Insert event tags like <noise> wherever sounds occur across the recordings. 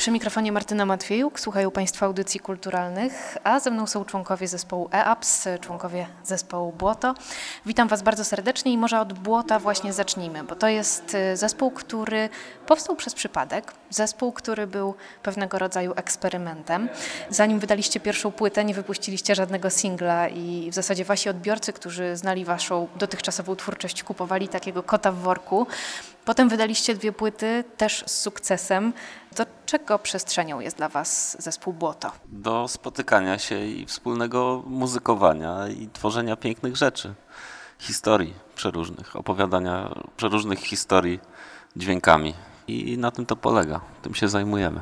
Przy mikrofonie Martyna Matwiejuk, słuchają Państwo audycji kulturalnych, a ze mną są członkowie zespołu EAPS, członkowie zespołu Błoto. Witam Was bardzo serdecznie i może od Błota właśnie zacznijmy, bo to jest y, zespół, który powstał przez przypadek, zespół, który był pewnego rodzaju eksperymentem. Zanim wydaliście pierwszą płytę, nie wypuściliście żadnego singla i w zasadzie Wasi odbiorcy, którzy znali Waszą dotychczasową twórczość, kupowali takiego kota w worku. Potem wydaliście dwie płyty, też z sukcesem. Do czego przestrzenią jest dla Was zespół Błoto? Do spotykania się i wspólnego muzykowania i tworzenia pięknych rzeczy, historii przeróżnych, opowiadania przeróżnych historii dźwiękami. I na tym to polega, tym się zajmujemy.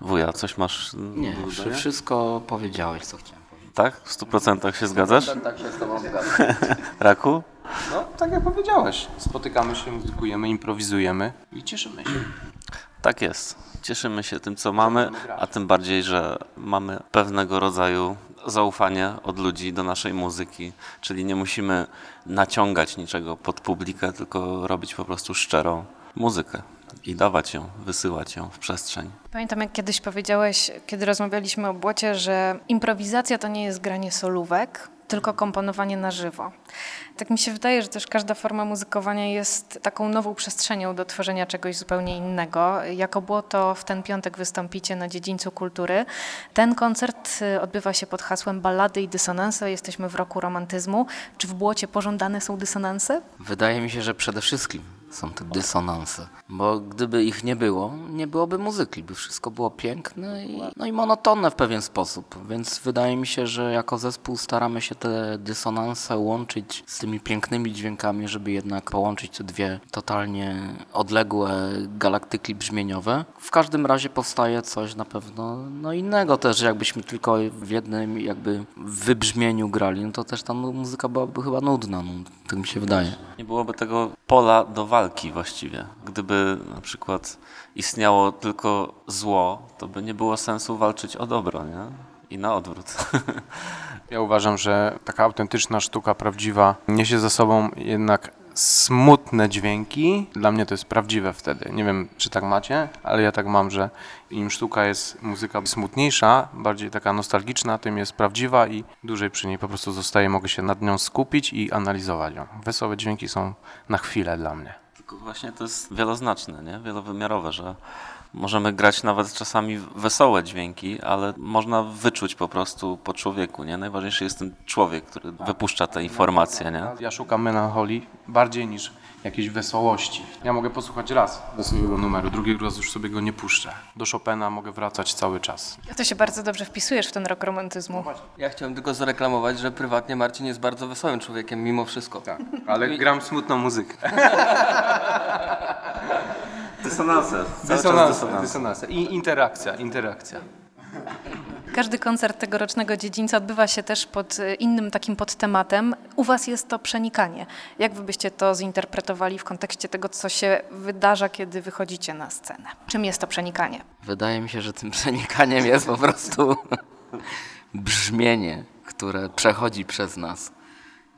Wuja, coś masz Nie, wszystko powiedziałeś, co chciałem powiedzieć. Tak? W stu procentach się zgadzasz? Tak się z tobą zgadzam. <laughs> Raku? No, tak jak powiedziałeś. Spotykamy się, muzykujemy, improwizujemy i cieszymy się. Tak jest. Cieszymy się tym, co mamy, a tym bardziej, że mamy pewnego rodzaju zaufanie od ludzi do naszej muzyki, czyli nie musimy naciągać niczego pod publikę, tylko robić po prostu szczerą muzykę i dawać ją, wysyłać ją w przestrzeń. Pamiętam, jak kiedyś powiedziałeś, kiedy rozmawialiśmy o Błocie, że improwizacja to nie jest granie solówek, tylko komponowanie na żywo. Tak mi się wydaje, że też każda forma muzykowania jest taką nową przestrzenią do tworzenia czegoś zupełnie innego. Jako Błoto w ten piątek wystąpicie na Dziedzińcu Kultury. Ten koncert y, odbywa się pod hasłem Ballady i dysonanse. Jesteśmy w roku romantyzmu. Czy w Błocie pożądane są dysonanse? Wydaje mi się, że przede wszystkim są te dysonanse, bo gdyby ich nie było, nie byłoby muzyki, by wszystko było piękne i, no i monotonne w pewien sposób, więc wydaje mi się, że jako zespół staramy się te dysonanse łączyć z tymi pięknymi dźwiękami, żeby jednak połączyć te dwie totalnie odległe galaktyki brzmieniowe. W każdym razie powstaje coś na pewno no innego też, jakbyśmy tylko w jednym jakby wybrzmieniu grali, no to też ta mu- muzyka byłaby chyba nudna, no, tak mi się wydaje. Nie byłoby tego pola do walki właściwie. Gdyby na przykład istniało tylko zło, to by nie było sensu walczyć o dobro, nie? I na odwrót. <laughs> Ja uważam, że taka autentyczna sztuka prawdziwa niesie za sobą jednak smutne dźwięki. Dla mnie to jest prawdziwe wtedy. Nie wiem, czy tak macie, ale ja tak mam, że im sztuka jest muzyka smutniejsza, bardziej taka nostalgiczna, tym jest prawdziwa i dłużej przy niej po prostu zostaje, mogę się nad nią skupić i analizować ją. Wesołe dźwięki są na chwilę dla mnie. Właśnie to jest wieloznaczne, nie? wielowymiarowe, że możemy grać nawet czasami wesołe dźwięki, ale można wyczuć po prostu po człowieku. Nie? Najważniejszy jest ten człowiek, który wypuszcza te informacje. Nie? Ja szukam melancholii bardziej niż jakiejś wesołości. Ja mogę posłuchać raz wesołego numeru, drugi raz już sobie go nie puszczę. Do Chopina mogę wracać cały czas. To się bardzo dobrze wpisujesz w ten rok romantyzmu. Ja chciałem tylko zareklamować, że prywatnie Marcin jest bardzo wesołym człowiekiem mimo wszystko. Tak, ale gram smutną muzykę. <laughs> Dysonanse. Dysonanse, dysonanse. I interakcja, interakcja. Każdy koncert tegorocznego dziedzińca odbywa się też pod y, innym takim podtematem. U Was jest to przenikanie. Jak Wy byście to zinterpretowali w kontekście tego, co się wydarza, kiedy wychodzicie na scenę? Czym jest to przenikanie? Wydaje mi się, że tym <laughs> przenikaniem jest po prostu <laughs> brzmienie, które przechodzi przez nas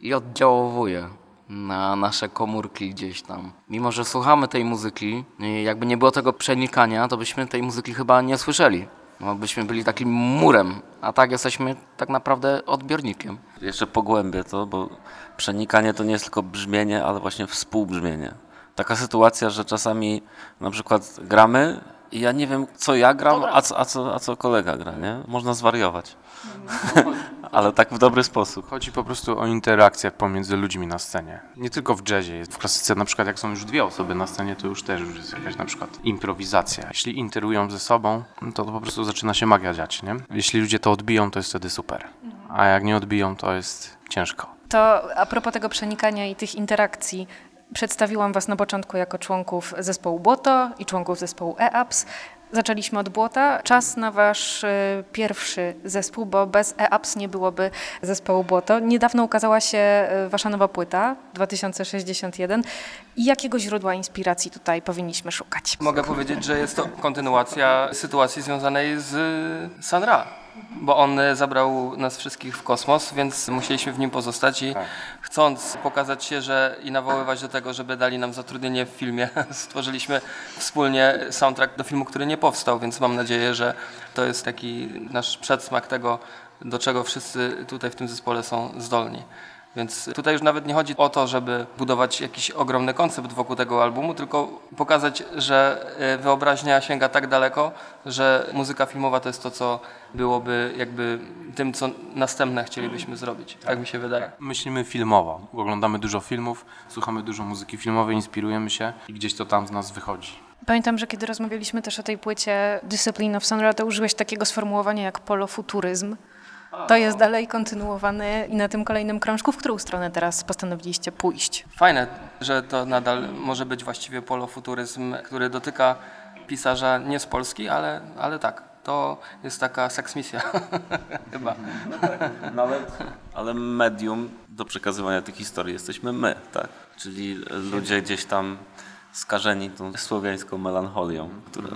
i oddziałowuje na nasze komórki gdzieś tam. Mimo, że słuchamy tej muzyki, jakby nie było tego przenikania, to byśmy tej muzyki chyba nie słyszeli. No, byśmy byli takim murem, a tak jesteśmy tak naprawdę odbiornikiem. Jeszcze pogłębię to, bo przenikanie to nie jest tylko brzmienie, ale właśnie współbrzmienie. Taka sytuacja, że czasami na przykład gramy i ja nie wiem, co ja gram, a co, a co, a co kolega gra, nie? Można zwariować. Ale tak w dobry sposób. Chodzi po prostu o interakcję pomiędzy ludźmi na scenie. Nie tylko w jazzie. W klasyce na przykład jak są już dwie osoby na scenie, to już też już jest jakaś na przykład improwizacja. Jeśli interują ze sobą, no to, to po prostu zaczyna się magia dziać, nie? Jeśli ludzie to odbiją, to jest wtedy super. a jak nie odbiją, to jest ciężko. To a propos tego przenikania i tych interakcji, przedstawiłam Was na początku jako członków zespołu Błoto i członków zespołu EAPS. Zaczęliśmy od Błota. Czas na Wasz y, pierwszy zespół, bo bez EAPS nie byłoby zespołu Błoto. Niedawno ukazała się y, Wasza nowa płyta, 2061. I jakiego źródła inspiracji tutaj powinniśmy szukać? Mogę powiedzieć, że jest to kontynuacja sytuacji związanej z Sanra, bo on zabrał nas wszystkich w kosmos, więc musieliśmy w nim pozostać i chcąc pokazać się, że i nawoływać do tego, żeby dali nam zatrudnienie w filmie, <laughs> stworzyliśmy wspólnie soundtrack do filmu, który nie powstał, więc mam nadzieję, że to jest taki nasz przedsmak tego, do czego wszyscy tutaj w tym zespole są zdolni. Więc tutaj już nawet nie chodzi o to, żeby budować jakiś ogromny koncept wokół tego albumu, tylko pokazać, że e, wyobraźnia sięga tak daleko, że muzyka filmowa to jest to, co byłoby jakby tym, co następne chcielibyśmy zrobić. Tak mi się wydaje. Myślimy filmowo, oglądamy dużo filmów, słuchamy dużo muzyki filmowej, inspirujemy się i gdzieś to tam z nas wychodzi. Pamiętam, że kiedy rozmawialiśmy też o tej płycie Discipline of Sonra, to użyłeś takiego sformułowania jak polofuturyzm. To jest dalej kontynuowane i na tym kolejnym krążku, w którą stronę teraz postanowiliście pójść? Fajne, że to nadal może być właściwie polofuturyzm, który dotyka pisarza nie z Polski, ale, ale tak. To jest taka seksmisja <laughs> chyba. No ale, ale medium do przekazywania tych historii jesteśmy my, tak? Czyli ludzie gdzieś tam skażeni tą słowiańską melancholią, która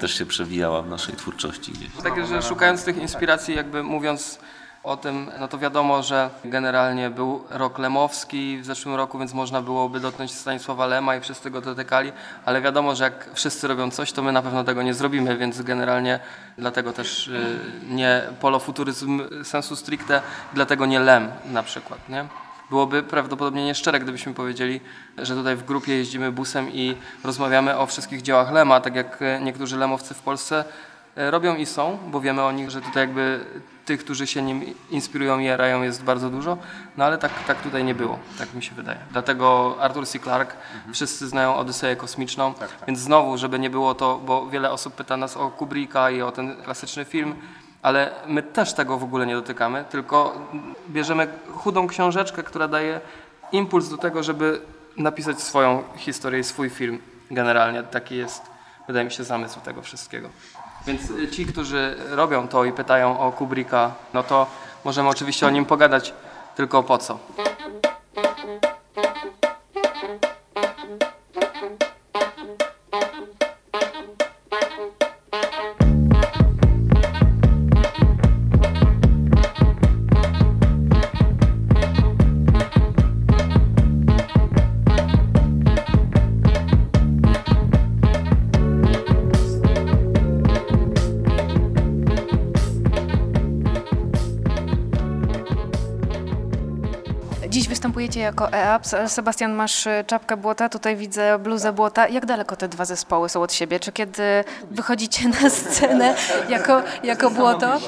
też się przewijała w naszej twórczości gdzieś. Tak, że szukając tych inspiracji, jakby mówiąc o tym, no to wiadomo, że generalnie był rok lemowski w zeszłym roku, więc można byłoby dotknąć Stanisława Lema i wszyscy go dotykali, ale wiadomo, że jak wszyscy robią coś, to my na pewno tego nie zrobimy, więc generalnie dlatego też y, nie polofuturyzm sensu stricte, dlatego nie Lem na przykład, nie? Byłoby prawdopodobnie nieszczere, gdybyśmy powiedzieli, że tutaj w grupie jeździmy busem i rozmawiamy o wszystkich dziełach Lema, tak jak e, niektórzy lemowcy w Polsce e, robią i są, bo wiemy o nich, że tutaj jakby tych, którzy się nim inspirują i jarają jest bardzo dużo, no ale tak, tak tutaj nie było, tak mi się wydaje. Dlatego Arthur C. Clarke, wszyscy znają Odyseję Kosmiczną, więc znowu, żeby nie było to, bo wiele osób pyta nas o Kubricka i o ten klasyczny film, ale my też tego w ogóle nie dotykamy, tylko bierzemy chudą książeczkę, która daje impuls do tego, żeby napisać swoją historię i swój film. Generalnie taki jest, wydaje mi się, zamysł tego wszystkiego. Więc y, ci, którzy robią to i pytają o Kubricka, no to możemy oczywiście o nim pogadać, tylko po co? Występujecie jako EAPS. Sebastian, masz y, czapkę błota, tutaj widzę bluzę błota. Jak daleko te dwa zespoły są od siebie? Czy kiedy wychodzicie na scenę jako, jako błoto,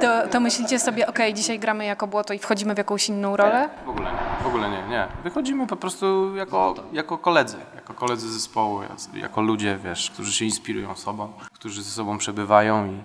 to, to myślicie sobie, ok, dzisiaj gramy jako błoto i wchodzimy w jakąś inną rolę? W ogóle nie, w ogóle nie, nie. Wychodzimy po prostu jako, jako koledzy, jako koledzy zespołu, jako ludzie, wiesz, którzy się inspirują sobą, którzy ze sobą przebywają i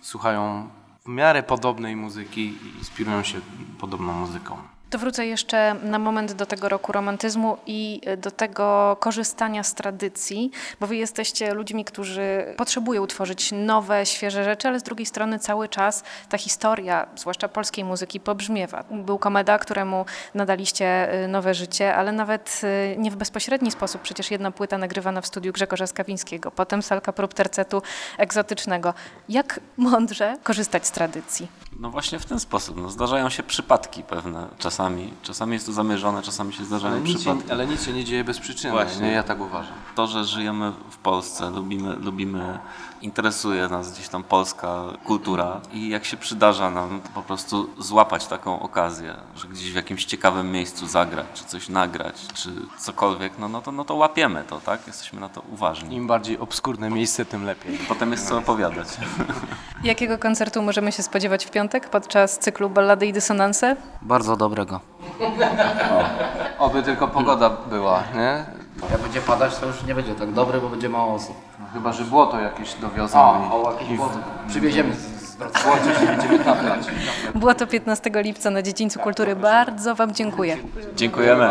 słuchają w miarę podobnej muzyki i inspirują się podobną muzyką. To wrócę jeszcze na moment do tego roku romantyzmu i do tego korzystania z tradycji, bo wy jesteście ludźmi, którzy potrzebują tworzyć nowe, świeże rzeczy, ale z drugiej strony cały czas ta historia, zwłaszcza polskiej muzyki, pobrzmiewa. Był Komeda, któremu nadaliście y, nowe życie, ale nawet y, nie w bezpośredni sposób. Przecież jedna płyta nagrywana w studiu Grzegorza Skawińskiego, potem salka prób tercetu egzotycznego. Jak mądrze korzystać z tradycji? No właśnie w ten sposób. No, zdarzają się przypadki pewne czasami. Czasami jest to zamierzone, czasami się zdarzają Ale przypadki. się, ale nic się nie dzieje bez przyczyny, Właśnie. nie? Ja tak uważam. To, że żyjemy w Polsce, lubimy, lubimy, interesuje nas gdzieś tam polska kultura i jak się przydarza nam po prostu złapać taką okazję, że gdzieś w jakimś ciekawym miejscu zagrać, czy coś nagrać, czy cokolwiek, no, no, to, no to łapiemy to, tak? Jesteśmy na to uważni. Im bardziej obskurne miejsce, tym lepiej. Potem jest co opowiadać. <laughs> Jakiego koncertu możemy się spodziewać w piątek podczas cyklu Ballady i Dysonanse? Bardzo dobrego. Oby tylko pogoda była, nie? Jak będzie padać, to już nie będzie tak dobry, bo będzie mało osób. No, chyba, że błoto jakieś dowiozą. O, o jakieś błoto. Przywieziemy z, z Było to 15 lipca na Dziedzińcu Kultury. Bardzo Wam dziękuję. Dziękujemy.